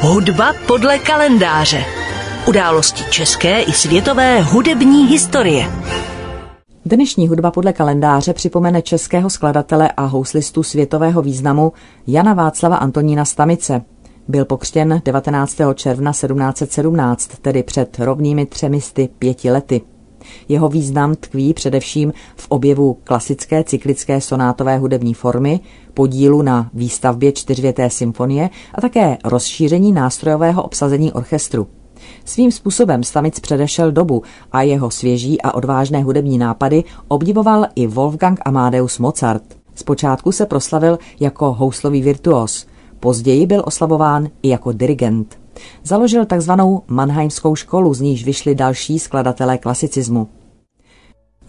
Hudba podle kalendáře. Události české i světové hudební historie. Dnešní hudba podle kalendáře připomene českého skladatele a houslistu světového významu Jana Václava Antonína Stamice. Byl pokřtěn 19. června 1717, tedy před rovnými třemisty pěti lety. Jeho význam tkví především v objevu klasické cyklické sonátové hudební formy, podílu na výstavbě čtyřvěté symfonie a také rozšíření nástrojového obsazení orchestru. Svým způsobem Stamic předešel dobu a jeho svěží a odvážné hudební nápady obdivoval i Wolfgang Amadeus Mozart. Zpočátku se proslavil jako houslový virtuos, později byl oslavován i jako dirigent. Založil takzvanou Mannheimskou školu, z níž vyšli další skladatelé klasicismu.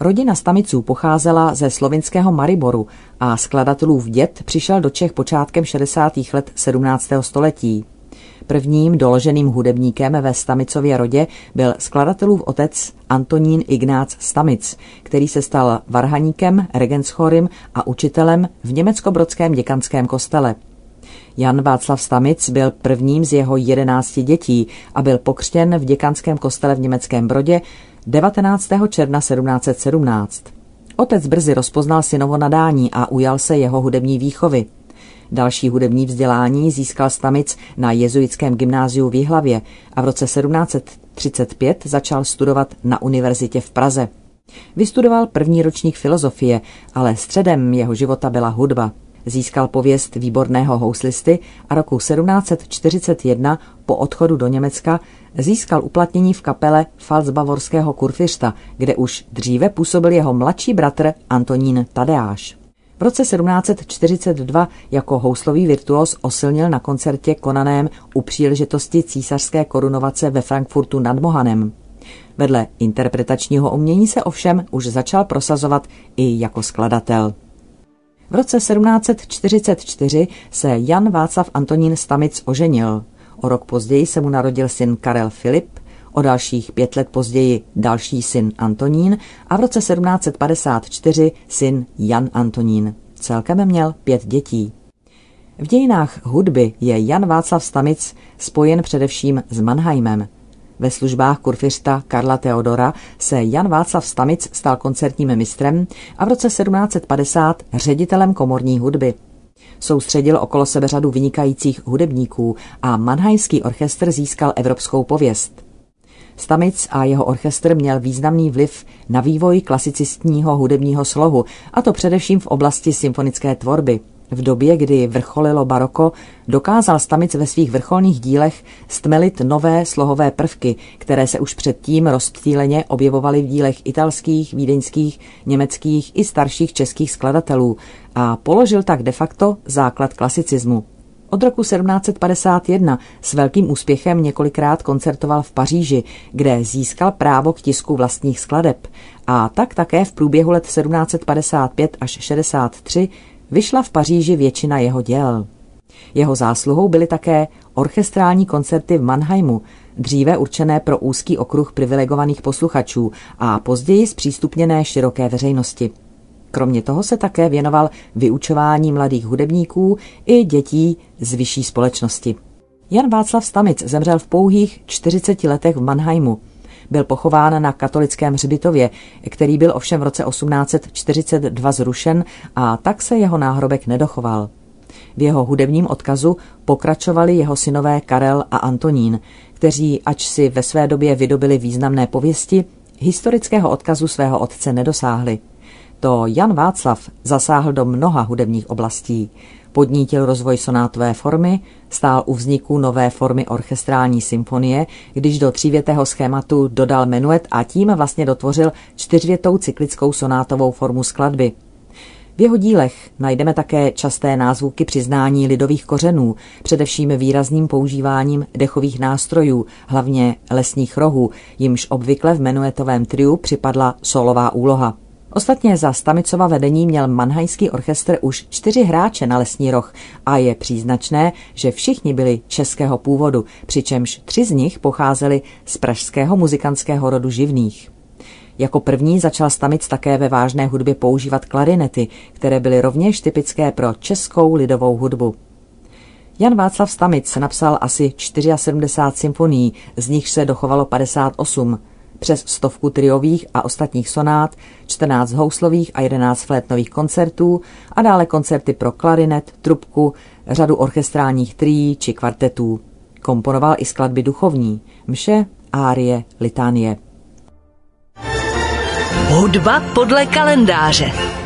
Rodina Stamiců pocházela ze slovinského Mariboru a skladatelův děd přišel do Čech počátkem 60. let 17. století. Prvním doloženým hudebníkem ve Stamicově rodě byl skladatelův otec Antonín Ignác Stamic, který se stal varhaníkem, regenschorym a učitelem v německobrodském děkanském kostele. Jan Václav Stamic byl prvním z jeho jedenácti dětí a byl pokřtěn v děkanském kostele v Německém Brodě 19. června 1717. Otec brzy rozpoznal synovo nadání a ujal se jeho hudební výchovy. Další hudební vzdělání získal Stamic na jezuitském gymnáziu v Jihlavě a v roce 1735 začal studovat na univerzitě v Praze. Vystudoval první ročník filozofie, ale středem jeho života byla hudba. Získal pověst výborného houslisty a roku 1741 po odchodu do Německa získal uplatnění v kapele Falzbavorského kurfiřta, kde už dříve působil jeho mladší bratr Antonín Tadeáš. V roce 1742 jako houslový virtuos osilnil na koncertě konaném u příležitosti císařské korunovace ve Frankfurtu nad Mohanem. Vedle interpretačního umění se ovšem už začal prosazovat i jako skladatel. V roce 1744 se Jan Václav Antonín Stamic oženil. O rok později se mu narodil syn Karel Filip, o dalších pět let později další syn Antonín a v roce 1754 syn Jan Antonín. Celkem měl pět dětí. V dějinách hudby je Jan Václav Stamic spojen především s Mannheimem. Ve službách kurfiřta Karla Teodora se Jan Václav Stamic stal koncertním mistrem a v roce 1750 ředitelem komorní hudby. Soustředil okolo sebe řadu vynikajících hudebníků a Mannheimský orchestr získal evropskou pověst. Stamic a jeho orchestr měl významný vliv na vývoj klasicistního hudebního slohu, a to především v oblasti symfonické tvorby – v době, kdy vrcholilo baroko, dokázal Stamic ve svých vrcholných dílech stmelit nové slohové prvky, které se už předtím rozptýleně objevovaly v dílech italských, vídeňských, německých i starších českých skladatelů a položil tak de facto základ klasicismu. Od roku 1751 s velkým úspěchem několikrát koncertoval v Paříži, kde získal právo k tisku vlastních skladeb a tak také v průběhu let 1755 až 63 vyšla v Paříži většina jeho děl. Jeho zásluhou byly také orchestrální koncerty v Mannheimu, dříve určené pro úzký okruh privilegovaných posluchačů a později zpřístupněné široké veřejnosti. Kromě toho se také věnoval vyučování mladých hudebníků i dětí z vyšší společnosti. Jan Václav Stamic zemřel v pouhých 40 letech v Mannheimu. Byl pochován na katolickém hřbitově, který byl ovšem v roce 1842 zrušen a tak se jeho náhrobek nedochoval. V jeho hudebním odkazu pokračovali jeho synové Karel a Antonín, kteří, ač si ve své době vydobili významné pověsti, historického odkazu svého otce nedosáhli. To Jan Václav zasáhl do mnoha hudebních oblastí. Podnítil rozvoj sonátové formy, stál u vzniku nové formy orchestrální symfonie, když do třívětého schématu dodal menuet a tím vlastně dotvořil čtyřvětou cyklickou sonátovou formu skladby. V jeho dílech najdeme také časté názvuky přiznání lidových kořenů, především výrazným používáním dechových nástrojů, hlavně lesních rohů, jimž obvykle v menuetovém triu připadla solová úloha. Ostatně za Stamicova vedení měl Mannheimský orchestr už čtyři hráče na lesní roh a je příznačné, že všichni byli českého původu, přičemž tři z nich pocházeli z pražského muzikantského rodu živných. Jako první začal Stamic také ve vážné hudbě používat klarinety, které byly rovněž typické pro českou lidovou hudbu. Jan Václav Stamic napsal asi 74 symfonií, z nich se dochovalo 58, přes stovku triových a ostatních sonát, 14 houslových a 11 flétnových koncertů a dále koncerty pro klarinet, trubku, řadu orchestrálních trií či kvartetů. Komponoval i skladby duchovní, mše, árie, litánie. Hudba podle kalendáře.